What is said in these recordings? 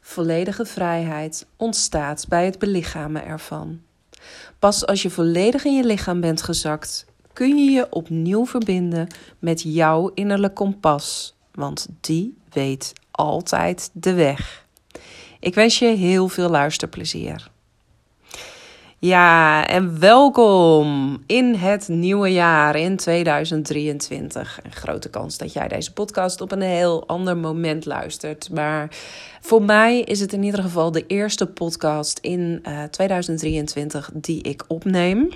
Volledige vrijheid ontstaat bij het belichamen ervan. Pas als je volledig in je lichaam bent gezakt, kun je je opnieuw verbinden met jouw innerlijk kompas, want die weet altijd de weg. Ik wens je heel veel luisterplezier. Ja, en welkom in het nieuwe jaar in 2023. Een grote kans dat jij deze podcast op een heel ander moment luistert. Maar voor mij is het in ieder geval de eerste podcast in uh, eh, 2023 die ik opneem.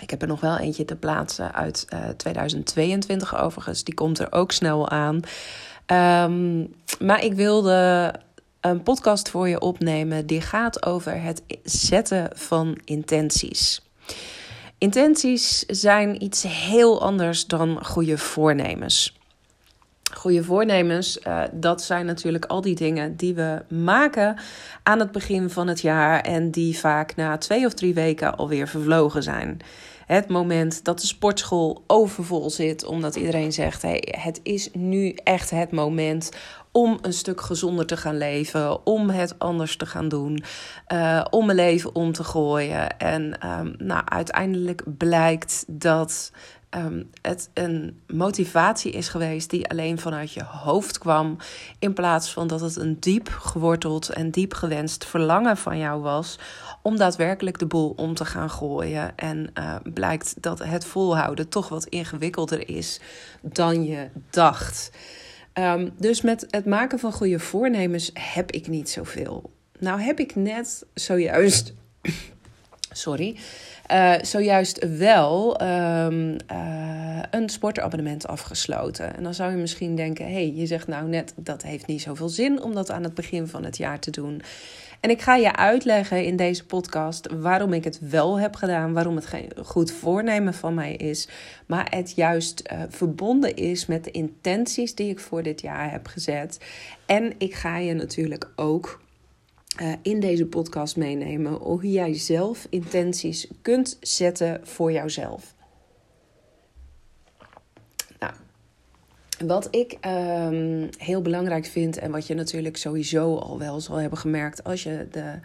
Ik heb er nog wel eentje te plaatsen uit uh, eh, 2022 overigens. Die komt er ook snel aan. Um, maar ik wilde een podcast voor je opnemen die gaat over het zetten van intenties. Intenties zijn iets heel anders dan goede voornemens. Goede voornemens, uh, dat zijn natuurlijk al die dingen die we maken aan het begin van het jaar en die vaak na twee of drie weken alweer vervlogen zijn. Het moment dat de sportschool overvol zit, omdat iedereen zegt: hey, het is nu echt het moment om een stuk gezonder te gaan leven, om het anders te gaan doen, uh, om mijn leven om te gooien. En um, nou, uiteindelijk blijkt dat um, het een motivatie is geweest die alleen vanuit je hoofd kwam, in plaats van dat het een diep geworteld en diep gewenst verlangen van jou was om daadwerkelijk de boel om te gaan gooien. En uh, blijkt dat het volhouden toch wat ingewikkelder is dan je dacht. Um, dus met het maken van goede voornemens heb ik niet zoveel. Nou heb ik net zojuist. sorry. Uh, zojuist wel um, uh, een sportabonnement afgesloten. En dan zou je misschien denken: hé, hey, je zegt nou net dat heeft niet zoveel zin om dat aan het begin van het jaar te doen. En ik ga je uitleggen in deze podcast waarom ik het wel heb gedaan, waarom het geen goed voornemen van mij is, maar het juist uh, verbonden is met de intenties die ik voor dit jaar heb gezet. En ik ga je natuurlijk ook uh, in deze podcast meenemen hoe jij zelf intenties kunt zetten voor jouzelf. Wat ik um, heel belangrijk vind en wat je natuurlijk sowieso al wel zal hebben gemerkt als je de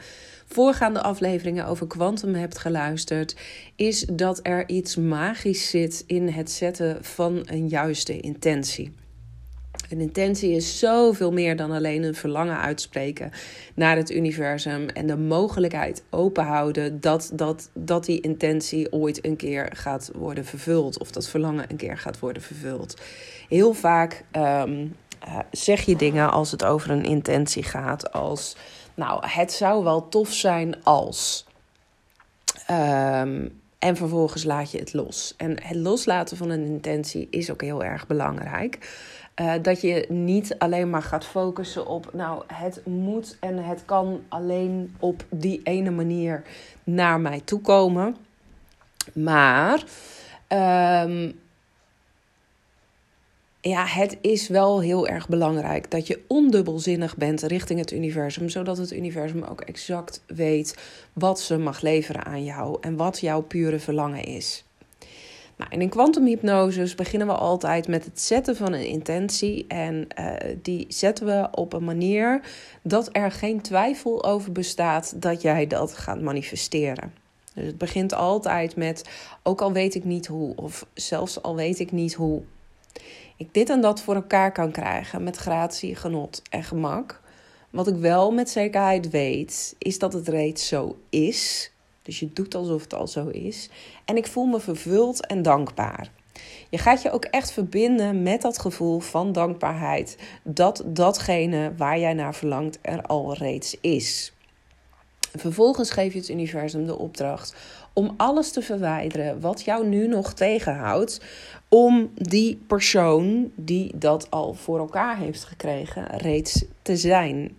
voorgaande afleveringen over kwantum hebt geluisterd, is dat er iets magisch zit in het zetten van een juiste intentie. Een intentie is zoveel meer dan alleen een verlangen uitspreken naar het universum en de mogelijkheid openhouden dat, dat, dat die intentie ooit een keer gaat worden vervuld of dat verlangen een keer gaat worden vervuld. Heel vaak um, uh, zeg je dingen als het over een intentie gaat, als nou, het zou wel tof zijn als. Um, en vervolgens laat je het los. En het loslaten van een intentie is ook heel erg belangrijk. Uh, dat je niet alleen maar gaat focussen op, nou, het moet en het kan alleen op die ene manier naar mij toe komen. Maar um, ja, het is wel heel erg belangrijk dat je ondubbelzinnig bent richting het universum, zodat het universum ook exact weet wat ze mag leveren aan jou en wat jouw pure verlangen is. Nou, en in kwantumhypnose beginnen we altijd met het zetten van een intentie. En uh, die zetten we op een manier dat er geen twijfel over bestaat dat jij dat gaat manifesteren. Dus het begint altijd met, ook al weet ik niet hoe, of zelfs al weet ik niet hoe, ik dit en dat voor elkaar kan krijgen met gratie, genot en gemak. Wat ik wel met zekerheid weet, is dat het reeds zo is. Dus je doet alsof het al zo is. En ik voel me vervuld en dankbaar. Je gaat je ook echt verbinden met dat gevoel van dankbaarheid dat datgene waar jij naar verlangt er al reeds is. Vervolgens geef je het universum de opdracht om alles te verwijderen wat jou nu nog tegenhoudt om die persoon die dat al voor elkaar heeft gekregen reeds te zijn.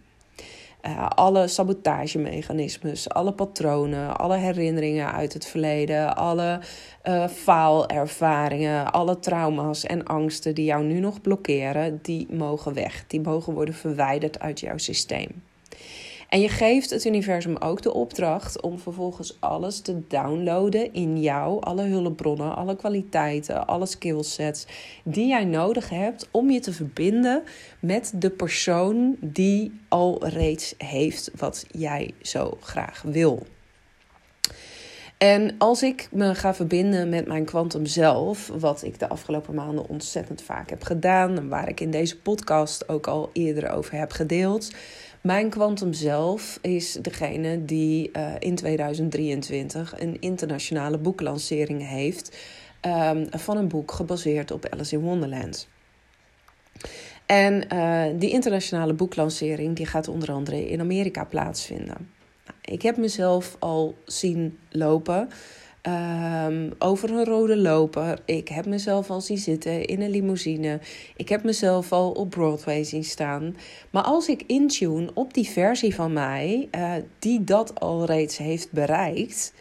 Uh, alle sabotagemechanismes, alle patronen, alle herinneringen uit het verleden, alle uh, faalervaringen, alle trauma's en angsten die jou nu nog blokkeren, die mogen weg. Die mogen worden verwijderd uit jouw systeem. En je geeft het universum ook de opdracht om vervolgens alles te downloaden in jou, alle hulpbronnen, alle kwaliteiten, alle skillsets die jij nodig hebt om je te verbinden met de persoon die al reeds heeft wat jij zo graag wil. En als ik me ga verbinden met mijn kwantum zelf, wat ik de afgelopen maanden ontzettend vaak heb gedaan, en waar ik in deze podcast ook al eerder over heb gedeeld, mijn kwantum zelf is degene die uh, in 2023 een internationale boeklancering heeft um, van een boek gebaseerd op Alice in Wonderland. En uh, die internationale boeklancering die gaat onder andere in Amerika plaatsvinden. Nou, ik heb mezelf al zien lopen Um, over een rode loper. Ik heb mezelf al zien zitten in een limousine. Ik heb mezelf al op Broadway zien staan. Maar als ik intune op die versie van mij, uh, die dat al reeds heeft bereikt.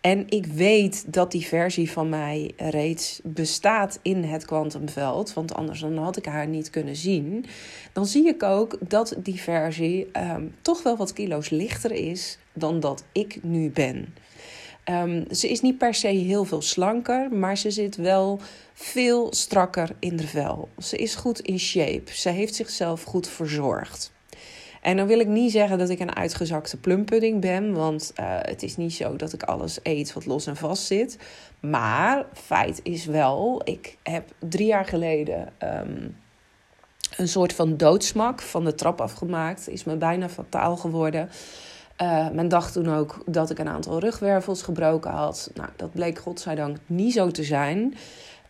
En ik weet dat die versie van mij reeds bestaat in het kwantumveld, want anders dan had ik haar niet kunnen zien. Dan zie ik ook dat die versie um, toch wel wat kilo's lichter is dan dat ik nu ben. Um, ze is niet per se heel veel slanker, maar ze zit wel veel strakker in de vel. Ze is goed in shape. Ze heeft zichzelf goed verzorgd. En dan wil ik niet zeggen dat ik een uitgezakte plumpudding ben, want uh, het is niet zo dat ik alles eet wat los en vast zit. Maar feit is wel, ik heb drie jaar geleden um, een soort van doodsmak van de trap afgemaakt. Is me bijna fataal geworden. Uh, men dacht toen ook dat ik een aantal rugwervels gebroken had. Nou, dat bleek godzijdank niet zo te zijn.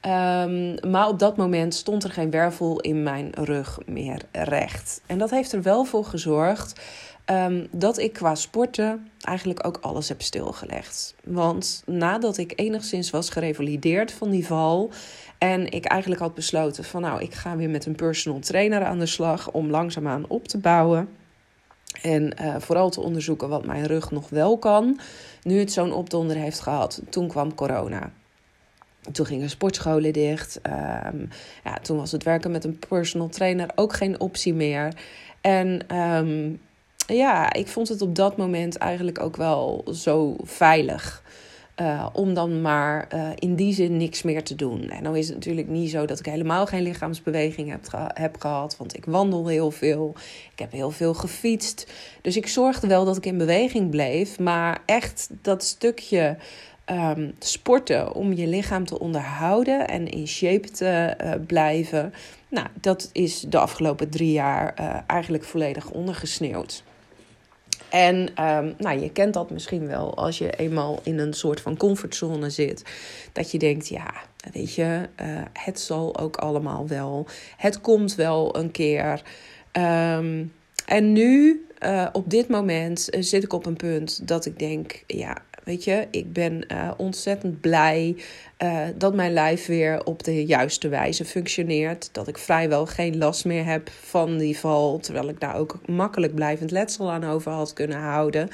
Um, maar op dat moment stond er geen wervel in mijn rug meer recht. En dat heeft er wel voor gezorgd um, dat ik qua sporten eigenlijk ook alles heb stilgelegd. Want nadat ik enigszins was gerevalideerd van die val. En ik eigenlijk had besloten van nou, ik ga weer met een personal trainer aan de slag om langzaamaan op te bouwen en uh, vooral te onderzoeken wat mijn rug nog wel kan. Nu het zo'n opdonder heeft gehad. Toen kwam corona. Toen gingen sportscholen dicht. Um, ja, toen was het werken met een personal trainer ook geen optie meer. En um, ja, ik vond het op dat moment eigenlijk ook wel zo veilig. Uh, om dan maar uh, in die zin niks meer te doen. En dan is het natuurlijk niet zo dat ik helemaal geen lichaamsbeweging heb, heb gehad. Want ik wandel heel veel. Ik heb heel veel gefietst. Dus ik zorgde wel dat ik in beweging bleef. Maar echt dat stukje um, sporten om je lichaam te onderhouden en in shape te uh, blijven. Nou, dat is de afgelopen drie jaar eigenlijk volledig ondergesneeuwd. En um, nou, je kent dat misschien wel als je eenmaal in een soort van comfortzone zit. Dat je denkt, ja, weet je, uh, het zal ook allemaal wel. Het komt wel een keer. Um, en nu, uh, op dit moment, uh, zit ik op een punt dat ik denk, ja, Weet je, ik ben uh, ontzettend blij uh, dat mijn lijf weer op de juiste wijze functioneert. Dat ik vrijwel geen last meer heb van die val. Terwijl ik daar ook makkelijk blijvend letsel aan over had kunnen houden.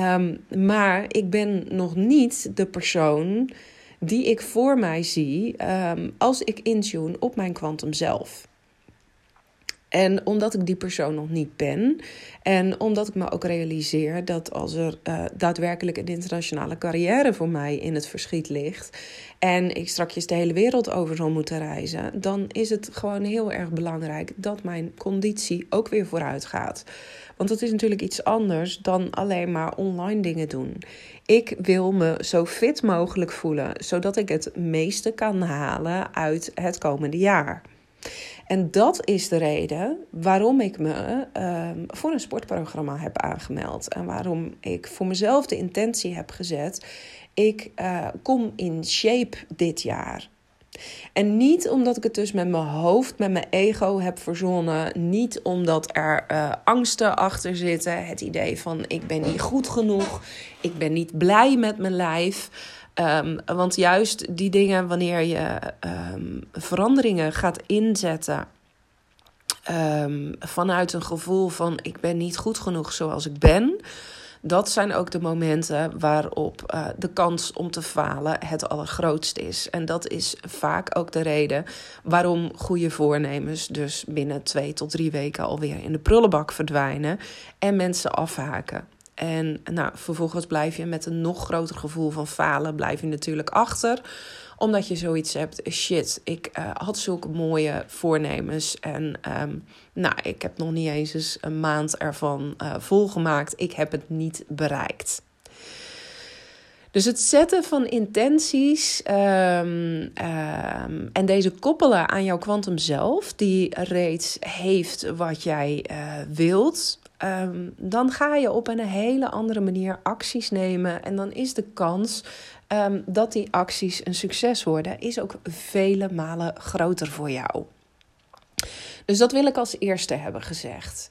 Um, maar ik ben nog niet de persoon die ik voor mij zie um, als ik intune op mijn kwantum zelf. En omdat ik die persoon nog niet ben. En omdat ik me ook realiseer dat als er uh, daadwerkelijk een internationale carrière voor mij in het verschiet ligt. En ik straks de hele wereld over zal moeten reizen. Dan is het gewoon heel erg belangrijk dat mijn conditie ook weer vooruit gaat. Want dat is natuurlijk iets anders dan alleen maar online dingen doen. Ik wil me zo fit mogelijk voelen, zodat ik het meeste kan halen uit het komende jaar. En dat is de reden waarom ik me um, voor een sportprogramma heb aangemeld. En waarom ik voor mezelf de intentie heb gezet. Ik uh, kom in shape dit jaar. En niet omdat ik het dus met mijn hoofd, met mijn ego heb verzonnen. Niet omdat er uh, angsten achter zitten. Het idee van ik ben niet goed genoeg. Ik ben niet blij met mijn lijf. Um, want juist die dingen, wanneer je um, veranderingen gaat inzetten ehm, vanuit een gevoel van ik ben niet goed genoeg zoals ik ben. Dat zijn ook de momenten waarop uh, de kans om te falen het allergrootst is. En dat is vaak ook de reden waarom goede voornemens dus binnen twee tot drie weken alweer in de prullenbak verdwijnen en mensen afhaken. En nou, vervolgens blijf je met een nog groter gevoel van falen, blijf je natuurlijk achter omdat je zoiets hebt, shit, ik uh, had zulke mooie voornemens. En um, nou, ik heb nog niet eens, eens een maand ervan uh, volgemaakt. Ik heb het niet bereikt. Dus het zetten van intenties um, um, en deze koppelen aan jouw kwantum zelf, die reeds heeft wat jij uh, wilt, um, dan ga je op een hele andere manier acties nemen. En dan is de kans um, dat die acties een succes worden, is ook vele malen groter voor jou. Dus dat wil ik als eerste hebben gezegd.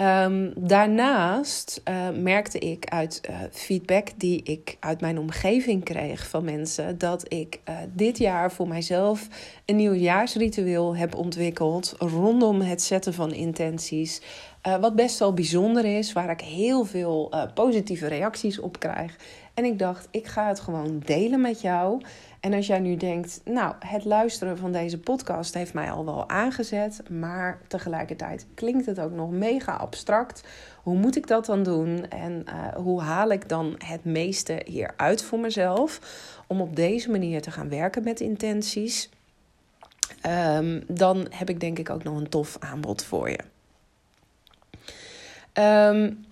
Um, daarnaast uh, merkte ik uit uh, feedback die ik uit mijn omgeving kreeg van mensen dat ik uh, dit jaar voor mijzelf een nieuwjaarsritueel heb ontwikkeld rondom het zetten van intenties. Wat best wel bijzonder is, waar ik heel veel positieve reacties op krijg. En ik dacht, ik ga het gewoon delen met jou. En als jij nu denkt, nou, het luisteren van deze podcast heeft mij al wel aangezet, maar tegelijkertijd klinkt het ook nog mega abstract. Hoe moet ik dat dan doen en uh, hoe haal ik dan het meeste hieruit voor mezelf om op deze manier te gaan werken met intenties? Um, dan heb ik denk ik ook nog een tof aanbod voor je. Um,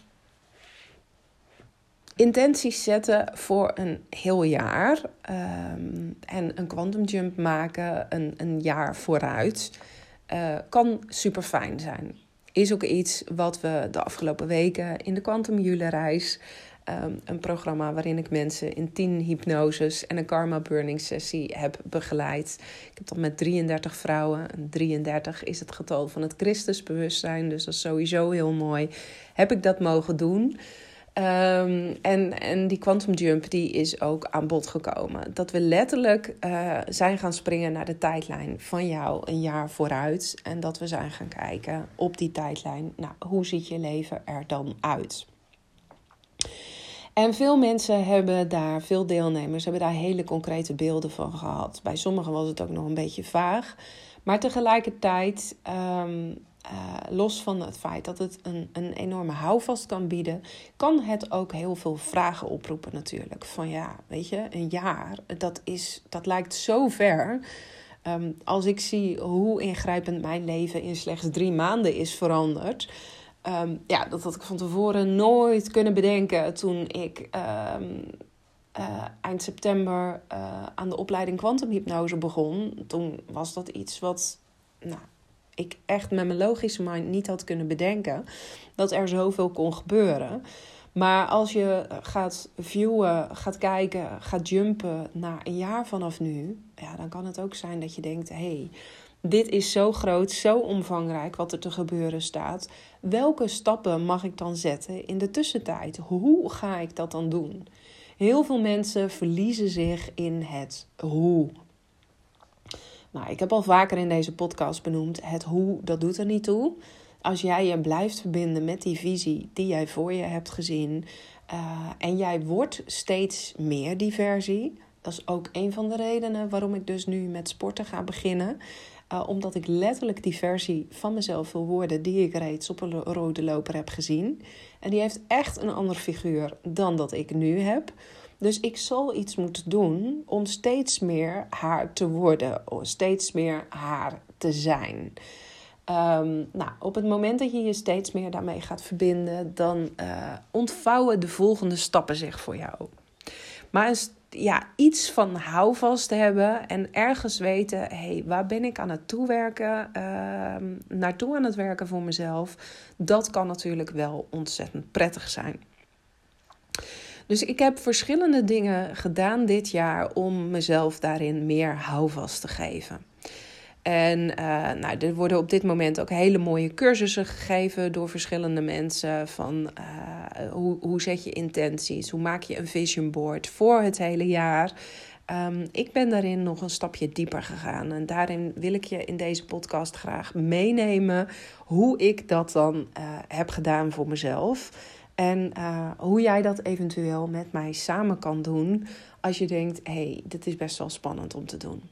intenties zetten voor een heel jaar um, en een quantum jump maken een, een jaar vooruit uh, kan super fijn zijn. Is ook iets wat we de afgelopen weken in de Quantum Jule reis, um, een programma waarin ik mensen in 10 hypnoses en een karma burning sessie heb begeleid. Ik heb dat met 33 vrouwen. 33 is het getal van het Christusbewustzijn, dus dat is sowieso heel mooi. Heb ik dat mogen doen? Um, en, en die quantum jump die is ook aan bod gekomen. Dat we letterlijk uh, zijn gaan springen naar de tijdlijn van jou een jaar vooruit. En dat we zijn gaan kijken op die tijdlijn. Nou, hoe ziet je leven er dan uit? En veel mensen hebben daar, veel deelnemers hebben daar hele concrete beelden van gehad. Bij sommigen was het ook nog een beetje vaag. Maar tegelijkertijd um, uh, los van het feit dat het een, een enorme houvast kan bieden, kan het ook heel veel vragen oproepen natuurlijk. Van ja, weet je, een jaar, dat, is, dat lijkt zo ver. Um, als ik zie hoe ingrijpend mijn leven in slechts drie maanden is veranderd. Um, ja, dat had ik van tevoren nooit kunnen bedenken toen ik um, uh, eind september uh, aan de opleiding kwantumhypnose begon. Toen was dat iets wat nou, ik echt met mijn logische mind niet had kunnen bedenken dat er zoveel kon gebeuren. Maar als je gaat viewen, gaat kijken, gaat jumpen naar een jaar vanaf nu, ja, dan kan het ook zijn dat je denkt: hé, hey, dit is zo groot, zo omvangrijk wat er te gebeuren staat. Welke stappen mag ik dan zetten in de tussentijd? Hoe ga ik dat dan doen? Heel veel mensen verliezen zich in het hoe. Nou, ik heb al vaker in deze podcast benoemd: het hoe, dat doet er niet toe. Als jij je blijft verbinden met die visie die jij voor je hebt gezien. Uh, en jij wordt steeds meer die versie. Dat is ook een van de redenen waarom ik dus nu met sporten ga beginnen. Uh, omdat ik letterlijk die versie van mezelf wil worden die ik reeds op een rode loper heb gezien. En die heeft echt een ander figuur dan dat ik nu heb. Dus ik zal iets moeten doen om steeds meer haar te worden, of steeds meer haar te zijn. Um, nou, op het moment dat je je steeds meer daarmee gaat verbinden, dan uh, ontvouwen de volgende stappen zich voor jou. Maar ja, iets van houvast hebben en ergens weten: hé, hey, waar ben ik aan het toewerken, uh, naartoe aan het werken voor mezelf, dat kan natuurlijk wel ontzettend prettig zijn. Dus ik heb verschillende dingen gedaan dit jaar om mezelf daarin meer houvast te geven. En uh, nou, er worden op dit moment ook hele mooie cursussen gegeven door verschillende mensen. Van uh, hoe, hoe zet je intenties? Hoe maak je een vision board voor het hele jaar? Ehm, ik ben daarin nog een stapje dieper gegaan. En daarin wil ik je in deze podcast graag meenemen hoe ik dat dan uh, heb gedaan voor mezelf. En hoe jij dat eventueel met mij samen kan doen als je denkt: hé, hey, dit is best wel spannend om te doen.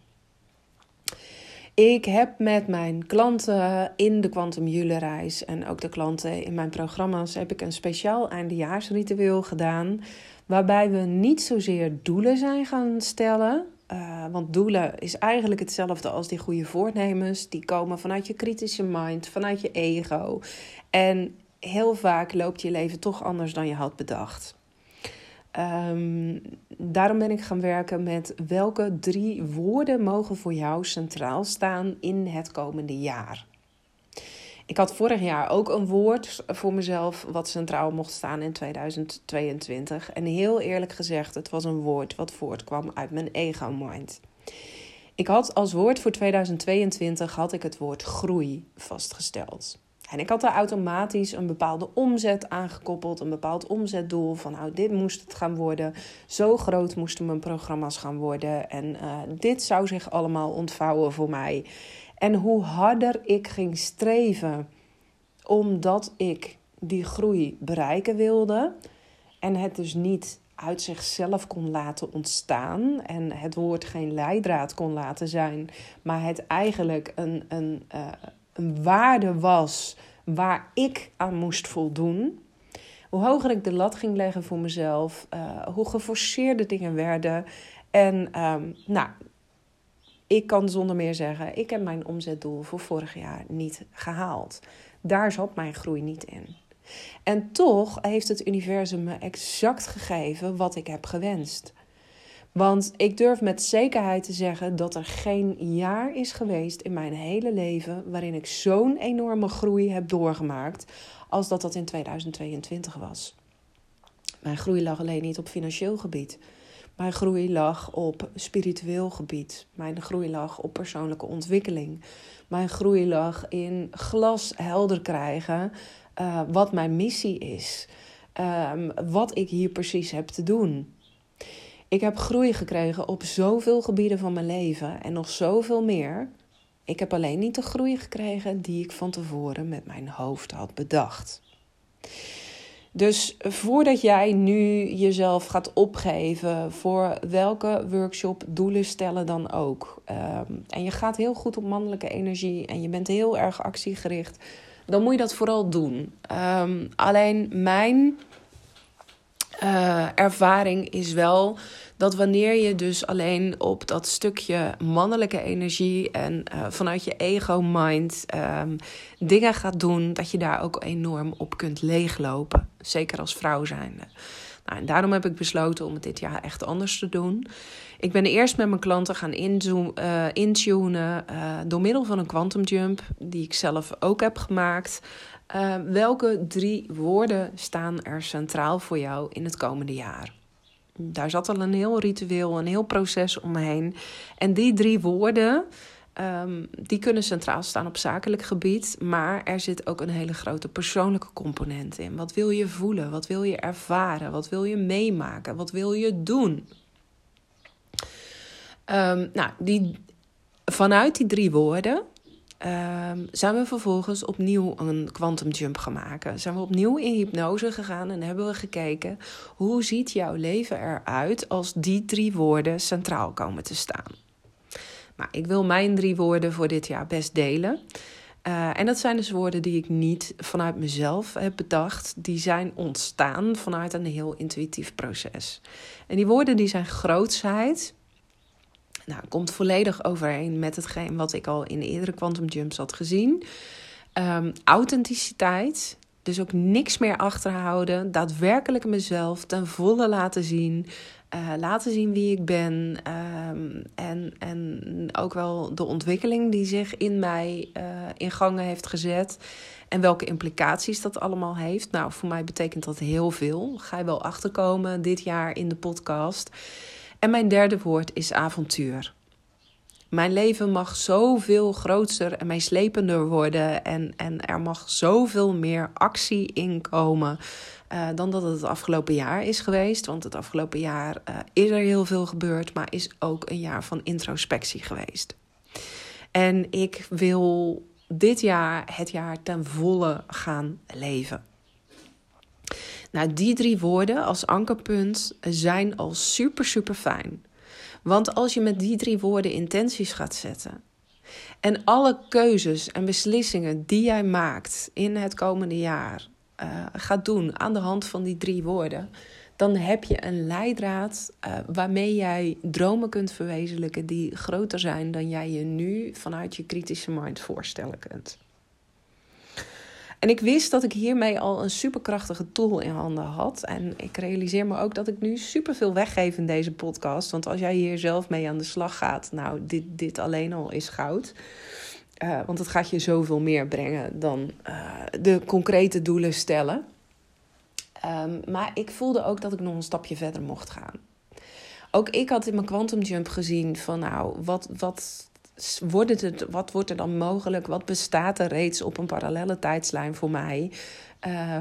Ik heb met mijn klanten in de Quantum Jule reis en ook de klanten in mijn programma's heb ik een speciaal eindejaarsritueel gedaan. Waarbij we niet zozeer doelen zijn gaan stellen. Uh, want doelen is eigenlijk hetzelfde als die goede voornemens. Die komen vanuit je kritische mind, vanuit je ego. En heel vaak loopt je leven toch anders dan je had bedacht. Um, daarom ben ik gaan werken met welke drie woorden mogen voor jou centraal staan in het komende jaar. Ik had vorig jaar ook een woord voor mezelf wat centraal mocht staan in 2022. En heel eerlijk gezegd, het was een woord wat voortkwam uit mijn ego-mind. Ik had als woord voor 2022 had ik het woord groei vastgesteld. En ik had daar automatisch een bepaalde omzet aangekoppeld, een bepaald omzetdoel van nou dit moest het gaan worden, zo groot moesten mijn programma's gaan worden en uh, dit zou zich allemaal ontvouwen voor mij. En hoe harder ik ging streven omdat ik die groei bereiken wilde en het dus niet uit zichzelf kon laten ontstaan en het woord geen leidraad kon laten zijn, maar het eigenlijk een, een, uh, een waarde was waar ik aan moest voldoen. Hoe hoger ik de lat ging leggen voor mezelf, uh, hoe geforceerde dingen werden. En um, nou, ik kan zonder meer zeggen, ik heb mijn omzetdoel voor vorig jaar niet gehaald. Daar zat mijn groei niet in. En toch heeft het universum me exact gegeven wat ik heb gewenst. Want ik durf met zekerheid te zeggen dat er geen jaar is geweest in mijn hele leven waarin ik zo'n enorme groei heb doorgemaakt als dat dat in 2022 was. Mijn groei lag alleen niet op financieel gebied. Mijn groei lag op spiritueel gebied. Mijn groei lag op persoonlijke ontwikkeling. Mijn groei lag in glashelder krijgen uh, wat mijn missie is. Um, wat ik hier precies heb te doen. Ik heb groei gekregen op zoveel gebieden van mijn leven en nog zoveel meer. Ik heb alleen niet de groei gekregen die ik van tevoren met mijn hoofd had bedacht. Dus voordat jij nu jezelf gaat opgeven voor welke workshop doelen stellen dan ook. Um, en je gaat heel goed op mannelijke energie en je bent heel erg actiegericht. Dan moet je dat vooral doen. Um, alleen mijn uh, ervaring is wel dat wanneer je dus alleen op dat stukje mannelijke energie en uh, vanuit je ego-mind um, dingen gaat doen, dat je daar ook enorm op kunt leeglopen. Zeker als vrouw zijnde. Nou, en daarom heb ik besloten om het dit jaar echt anders te doen. Ik ben eerst met mijn klanten gaan uh, intunen door middel van een quantum jump, die ik zelf ook heb gemaakt. Uh, welke drie woorden staan er centraal voor jou in het komende jaar? Daar zat al een heel ritueel, een heel proces omheen. En die drie woorden, um, die kunnen centraal staan op zakelijk gebied. Maar er zit ook een hele grote persoonlijke component in. Wat wil je voelen? Wat wil je ervaren? Wat wil je meemaken? Wat wil je doen? Um, nou, die, vanuit die drie woorden um, zijn we vervolgens opnieuw een quantum jump gaan maken. Zijn we opnieuw in hypnose gegaan en hebben we gekeken hoe ziet jouw leven eruit als die drie woorden centraal komen te staan. Nou, ik wil mijn drie woorden voor dit jaar best delen. Uh, en dat zijn dus woorden die ik niet vanuit mezelf heb bedacht. Die zijn ontstaan vanuit een heel intuïtief proces. En die woorden die zijn grootsheid, nou, komt volledig overeen met hetgeen wat ik al in de eerdere Quantum Jumps had gezien. Um, authenticiteit, dus ook niks meer achterhouden. Daadwerkelijk mezelf ten volle laten zien. Uh, laten zien wie ik ben. Um, en, en ook wel de ontwikkeling die zich in mij uh, in gangen heeft gezet. En welke implicaties dat allemaal heeft. Nou, voor mij betekent dat heel veel. Ga je wel achterkomen dit jaar in de podcast. En mijn derde woord is avontuur. Mijn leven mag zoveel groter en meeslepender worden. En, en er mag zoveel meer actie inkomen. Uh, dan dat het het afgelopen jaar is geweest. Want het afgelopen jaar uh, is er heel veel gebeurd. Maar is ook een jaar van introspectie geweest. En ik wil dit jaar het jaar ten volle gaan leven. Nou, die drie woorden als ankerpunt zijn al super, super fijn. Want als je met die drie woorden intenties gaat zetten. En alle keuzes en beslissingen die jij maakt in het komende jaar uh, gaat doen aan de hand van die drie woorden. Dan heb je een leidraad uh, waarmee jij dromen kunt verwezenlijken die groter zijn dan jij je nu vanuit je kritische mind voorstellen kunt. En ik wist dat ik hiermee al een superkrachtige tool in handen had. En ik realiseer me ook dat ik nu superveel weggeef in deze podcast. Want als jij hier zelf mee aan de slag gaat, nou, dit, dit alleen al is goud. Uh, want het gaat je zoveel meer brengen dan uh, de concrete doelen stellen. Um, maar ik voelde ook dat ik nog een stapje verder mocht gaan. Ook ik had in mijn Quantum Jump gezien van nou, wat, wat wordt het, wat wordt er dan mogelijk? Wat bestaat er reeds op een parallele tijdslijn voor mij?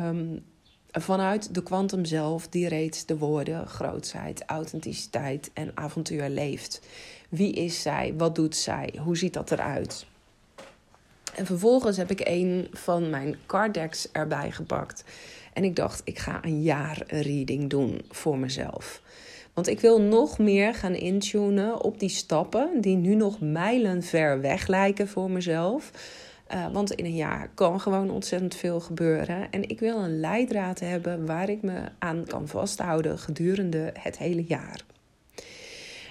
Um, vanuit de kwantum zelf, die reeds de woorden grootheid, authenticiteit en avontuur leeft. Wie is zij? Wat doet zij? Hoe ziet dat eruit? En vervolgens heb ik een van mijn card decks erbij gepakt. En ik dacht, ik ga een jaar reading doen voor mezelf. Want ik wil nog meer gaan intunen op die stappen die nu nog mijlenver weg lijken voor mezelf. Uh, want in een jaar kan gewoon ontzettend veel gebeuren. En ik wil een leidraad hebben waar ik me aan kan vasthouden gedurende het hele jaar.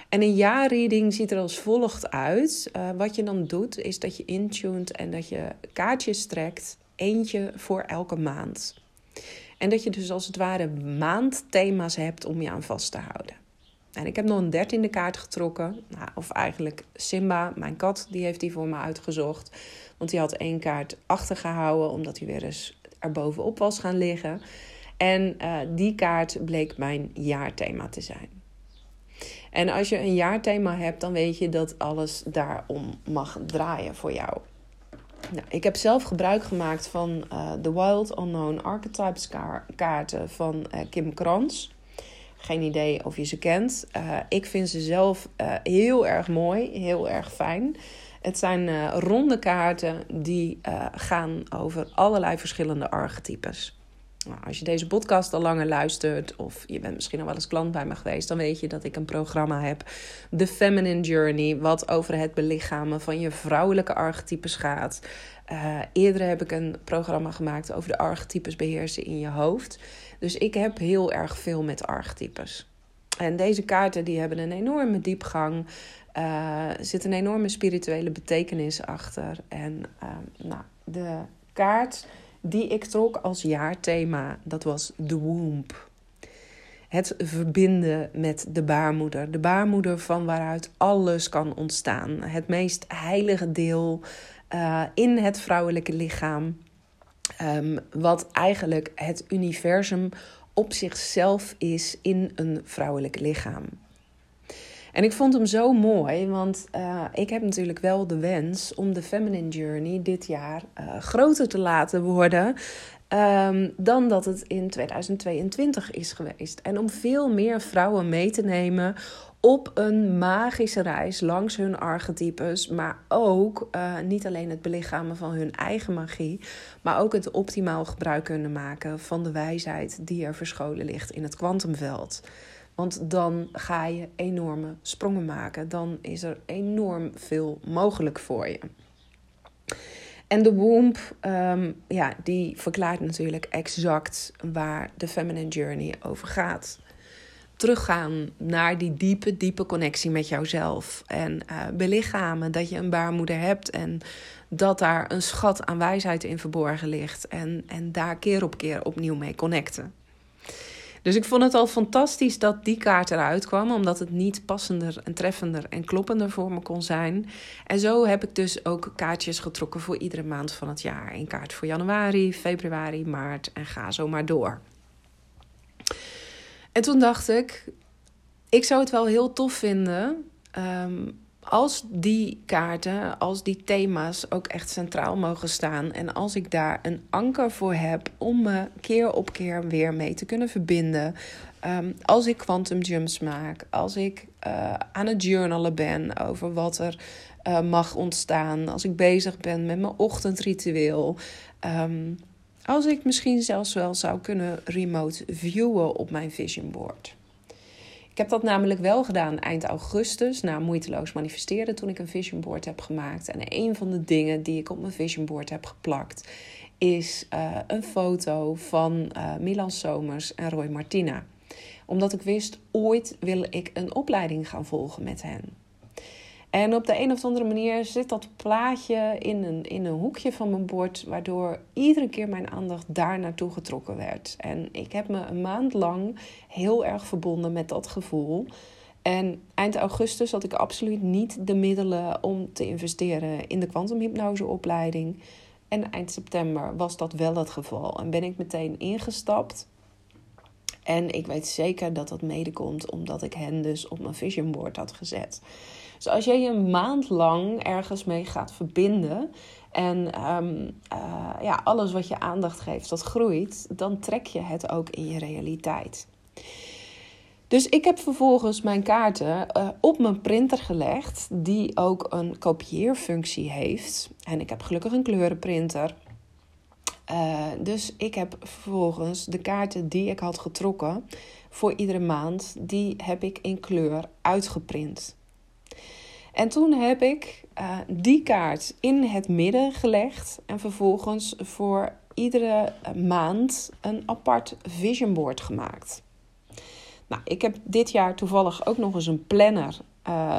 En een jaarreading ziet er als volgt uit. Uh, wat je dan doet, is dat je intuned en dat je kaartjes trekt. Eentje voor elke maand. En dat je dus als het ware maandthema's hebt om je aan vast te houden. En ik heb nog een dertiende kaart getrokken. Nou, of eigenlijk Simba, mijn kat, die heeft die voor me uitgezocht. Want die had één kaart achtergehouden, omdat hij weer eens erbovenop was gaan liggen. En uh, die kaart bleek mijn jaarthema te zijn. En als je een jaarthema hebt, dan weet je dat alles daarom mag draaien voor jou. Nou, ik heb zelf gebruik gemaakt van uh, de Wild Unknown Archetypes kaarten van uh, Kim Krans. Geen idee of je ze kent. Uh, ik vind ze zelf heel erg mooi, heel erg fijn. Het zijn ronde kaarten die gaan over allerlei verschillende archetypes. Nou, als je deze podcast al langer luistert, of je bent misschien al wel eens klant bij me geweest, dan weet je dat ik een programma heb, The Feminine Journey, wat over het belichamen van je vrouwelijke archetypes gaat. Uh, eerder heb ik een programma gemaakt over de archetypes beheersen in je hoofd. Dus ik heb heel erg veel met archetypes. En deze kaarten die hebben een enorme diepgang. Uh, er zit een enorme spirituele betekenis achter. En uh, nou, de kaart die ik trok als jaarthema, dat was de womb. Het verbinden met de baarmoeder. De baarmoeder van waaruit alles kan ontstaan. Het meest heilige deel uh, in het vrouwelijke lichaam. Um, wat eigenlijk het universum op zichzelf is in een vrouwelijk lichaam. En ik vond hem zo mooi, want uh, ik heb natuurlijk wel de wens om de Feminine Journey dit jaar uh, groter te laten worden. Um, dan dat het in 2022 is geweest. En om veel meer vrouwen mee te nemen op een magische reis langs hun archetypes, maar ook uh, niet alleen het belichamen van hun eigen magie, maar ook het optimaal gebruik kunnen maken van de wijsheid die er verscholen ligt in het kwantumveld. Want dan ga je enorme sprongen maken. Dan is er enorm veel mogelijk voor je. En de womb, um, ja, die verklaart natuurlijk exact waar de feminine journey over gaat. Teruggaan naar die diepe, diepe connectie met jouzelf. En uh, belichamen dat je een baarmoeder hebt en dat daar een schat aan wijsheid in verborgen ligt. En, en daar keer op keer opnieuw mee connecten. Dus ik vond het al fantastisch dat die kaart eruit kwam, omdat het niet passender en treffender en kloppender voor me kon zijn. En zo heb ik dus ook kaartjes getrokken voor iedere maand van het jaar. Een kaart voor januari, februari, maart en ga zo maar door. En toen dacht ik, ik zou het wel heel tof vinden um, als die kaarten, als die thema's ook echt centraal mogen staan en als ik daar een anker voor heb om me keer op keer weer mee te kunnen verbinden, ehm, als ik quantum jumps maak, als ik uh, aan het journalen ben over wat er uh, mag ontstaan, als ik bezig ben met mijn ochtendritueel, um, als ik misschien zelfs wel zou kunnen remote viewen op mijn vision board. Ik heb dat namelijk wel gedaan eind augustus, na moeiteloos manifesteren, toen ik een vision board heb gemaakt. En een van de dingen die ik op mijn vision board heb geplakt, is uh, een foto van uh, Milan Somers en Roy Martina. Omdat ik wist, ooit wil ik een opleiding gaan volgen met hen. En op de een of andere manier zit dat plaatje in een, in een hoekje van mijn bord, waardoor iedere keer mijn aandacht daar naartoe getrokken werd. En ik heb me een maand lang heel erg verbonden met dat gevoel. En eind augustus had ik absoluut niet de middelen om te investeren in de kwantumhypnoseopleiding. En eind september was dat wel het geval. En ben ik meteen ingestapt. En ik weet zeker dat dat mede komt omdat ik hen dus op mijn vision board had gezet. Dus als jij je een maand lang ergens mee gaat verbinden en ehm, eh, ja, alles wat je aandacht geeft, dat groeit, dan trek je het ook in je realiteit. Dus ik heb vervolgens mijn kaarten uh, op mijn printer gelegd, die ook een kopieerfunctie heeft. En ik heb gelukkig een kleurenprinter. Uh, dus ik heb vervolgens de kaarten die ik had getrokken voor iedere maand, die heb ik in kleur uitgeprint. En toen heb ik uh, die kaart in het midden gelegd en vervolgens voor iedere maand een apart vision board gemaakt. Nou, ik heb dit jaar toevallig ook nog eens een planner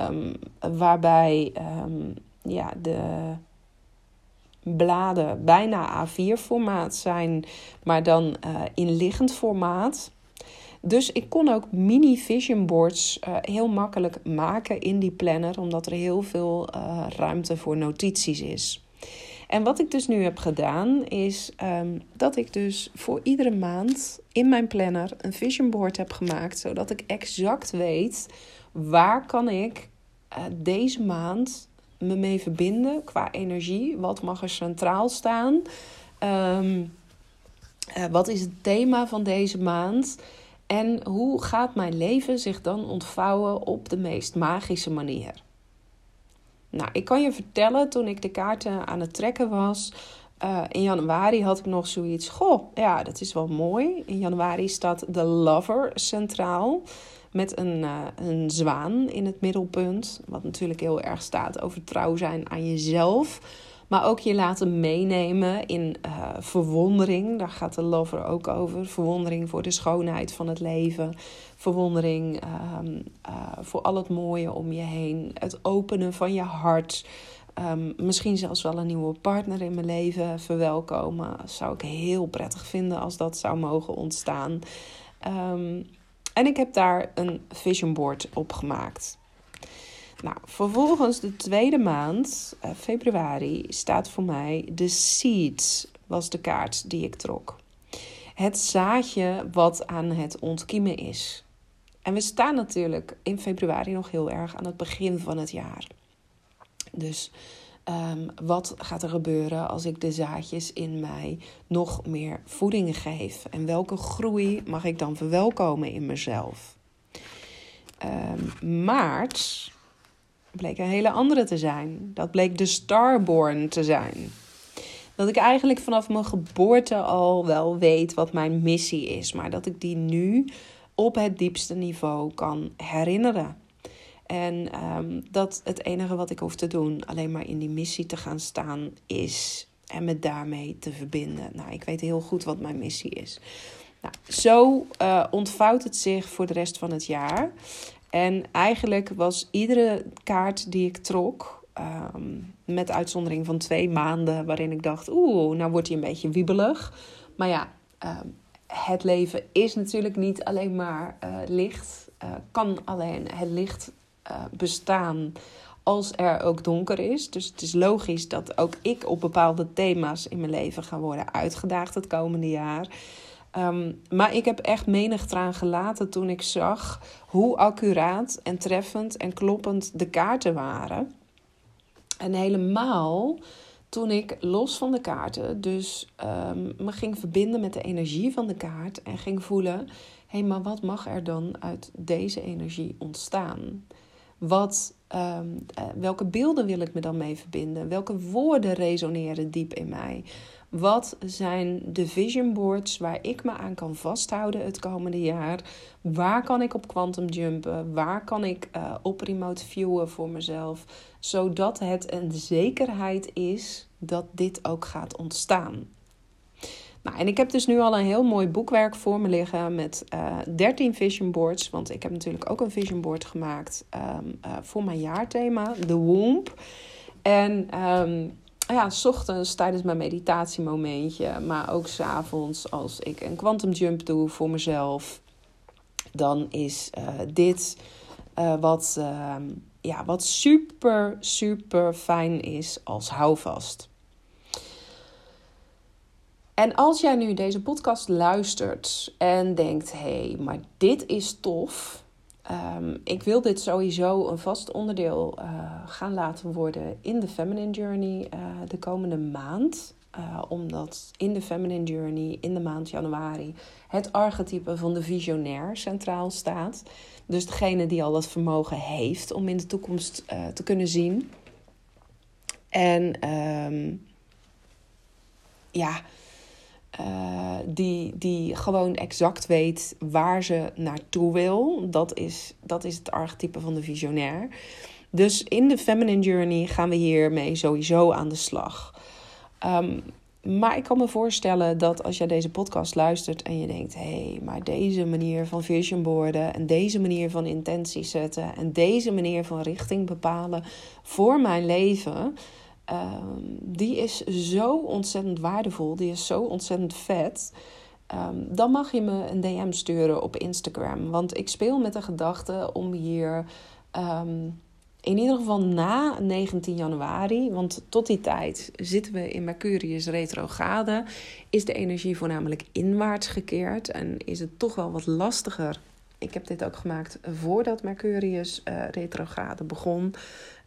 um, waarbij um, ja, de bladen bijna A4 formaat zijn, maar dan uh, in liggend formaat. Dus ik kon ook mini vision boards uh, heel makkelijk maken in die planner, omdat er heel veel uh, ruimte voor notities is. En wat ik dus nu heb gedaan, is um, dat ik dus voor iedere maand in mijn planner een vision board heb gemaakt, zodat ik exact weet waar kan ik uh, deze maand me mee verbinden qua energie. Wat mag er centraal staan? Um, wat is het thema van deze maand? En hoe gaat mijn leven zich dan ontvouwen op de meest magische manier? Nou, ik kan je vertellen, toen ik de kaarten aan het trekken was, uh, in januari had ik nog zoiets. Goh, ja, dat is wel mooi. In januari staat de lover centraal. Met een, uh, een zwaan in het middelpunt. Wat natuurlijk heel erg staat over trouw zijn aan jezelf. Maar ook je laten meenemen in uh, verwondering. Daar gaat de lover ook over. Verwondering voor de schoonheid van het leven. Verwondering uh, uh, voor al het mooie om je heen. Het openen van je hart. Um, misschien zelfs wel een nieuwe partner in mijn leven verwelkomen. Zou ik heel prettig vinden als dat zou mogen ontstaan. Um, en ik heb daar een vision board op gemaakt. Nou, vervolgens de tweede maand, uh, februari, staat voor mij de Seeds, was de kaart die ik trok. Het zaadje wat aan het ontkiemen is. En we staan natuurlijk in februari nog heel erg aan het begin van het jaar. Dus um, wat gaat er gebeuren als ik de zaadjes in mij nog meer voeding geef? En welke groei mag ik dan verwelkomen in mezelf? Um, maart bleek een hele andere te zijn. Dat bleek de Starborn te zijn. Dat ik eigenlijk vanaf mijn geboorte al wel weet wat mijn missie is, maar dat ik die nu op het diepste niveau kan herinneren. En um, dat het enige wat ik hoef te doen, alleen maar in die missie te gaan staan, is en me daarmee te verbinden. Nou, ik weet heel goed wat mijn missie is. Nou, zo uh, ontvouwt het zich voor de rest van het jaar. En eigenlijk was iedere kaart die ik trok, um, met uitzondering van twee maanden, waarin ik dacht: oeh, nou wordt hij een beetje wiebelig. Maar ja, um, het leven is natuurlijk niet alleen maar uh, licht. Uh, kan alleen het licht uh, bestaan als er ook donker is. Dus het is logisch dat ook ik op bepaalde thema's in mijn leven ga worden uitgedaagd het komende jaar. Ehm, maar ik heb echt menig traan gelaten toen ik zag hoe accuraat en treffend en kloppend de kaarten waren. En helemaal toen ik los van de kaarten dus um, me ging verbinden met de energie van de kaart en ging voelen: hé, hey, maar wat mag er dan uit deze energie ontstaan? Wat, ehm, eh, welke beelden wil ik me dan mee verbinden? Welke woorden resoneren diep in mij? Wat zijn de vision boards waar ik me aan kan vasthouden het komende jaar? Waar kan ik op quantum jumpen? Waar kan ik uh, op remote viewen voor mezelf? Zodat het een zekerheid is dat dit ook gaat ontstaan. Nou, en ik heb dus nu al een heel mooi boekwerk voor me liggen met uh, eh, 13 vision boards. Want ik heb natuurlijk ook een vision board gemaakt um, uh, voor mijn jaarthema, de Womb. En um, ja, s ochtends tijdens mijn meditatiemomentje, maar ook s avonds als ik een quantum jump doe voor mezelf, dan is uh, dit uh, wat, uh, ja, wat super, super fijn is als houvast. En als jij nu deze podcast luistert en denkt: hé, hey, maar dit is tof. Um, ik wil dit sowieso een vast onderdeel uh, gaan laten worden in de Feminine Journey uh, de komende maand. Uh, omdat in de Feminine Journey in de maand januari het archetype van de visionair centraal staat. Dus degene die al het vermogen heeft om in de toekomst te kunnen zien. En um, ja uh, die, die gewoon exact weet waar ze naartoe wil. Dat is, dat is het archetype van de visionair. Dus in de Feminine Journey gaan we hiermee sowieso aan de slag. Um, maar ik kan me voorstellen dat als jij deze podcast luistert en je denkt: hé, hey, maar deze manier van vision boarden en deze manier van intentie zetten en deze manier van richting bepalen voor mijn leven Ehm, die is zo ontzettend waardevol. Die is zo ontzettend vet. Um, dan mag je me een DM sturen op Instagram. Want ik speel met de gedachte om hier. Um, in ieder geval na 19 januari, want tot die tijd zitten we in Mercurius retrograde, is de energie voornamelijk inwaarts gekeerd en is het toch wel wat lastiger. Ik heb dit ook gemaakt voordat Mercurius uh, retrograde begon.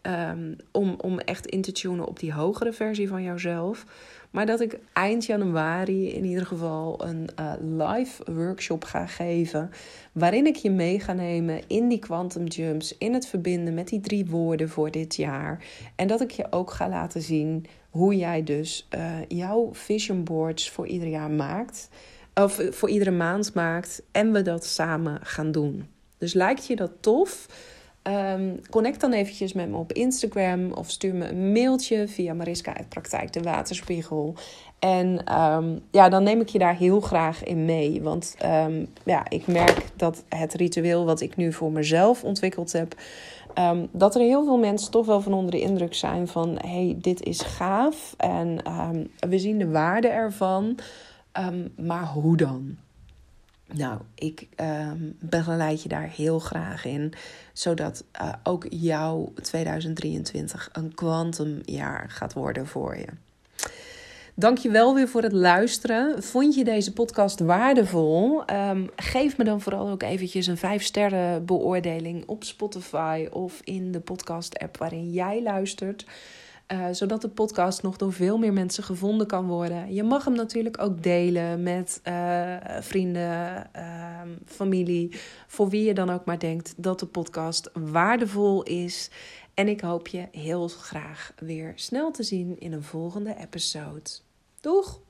Um, om, om echt in te tunen op die hogere versie van jouzelf. Maar dat ik eind januari in ieder geval een uh, live workshop ga geven. Waarin ik je mee ga nemen in die quantum jumps. In het verbinden met die drie woorden voor dit jaar. En dat ik je ook ga laten zien hoe jij dus uh, jouw vision boards voor ieder jaar maakt. Of voor iedere maand maakt. En we dat samen gaan doen. Dus lijkt je dat tof? Um, connect dan eventjes met me op Instagram of stuur me een mailtje via Mariska uit Praktijk de Waterspiegel. En um, ja, dan neem ik je daar heel graag in mee. Want um, ja, ik merk dat het ritueel wat ik nu voor mezelf ontwikkeld heb, dat er heel veel mensen toch wel van onder de indruk zijn van hey, dit is gaaf en we zien de waarde ervan. maar hoe dan? Nou, ik um, begeleid je daar heel graag in, zodat uh, ook jouw 2023 een kwantumjaar gaat worden voor je. Dankjewel weer voor het luisteren. Vond je deze podcast waardevol? Um, geef me dan vooral ook eventjes een 5 sterren beoordeling op Spotify of in de podcast app waarin jij luistert. Uh, zodat de podcast nog door veel meer mensen gevonden kan worden. Je mag hem natuurlijk ook delen met uh, vrienden, uh, familie, voor wie je dan ook maar denkt dat de podcast waardevol is. En ik hoop je heel graag weer snel te zien in een volgende episode. Doeg!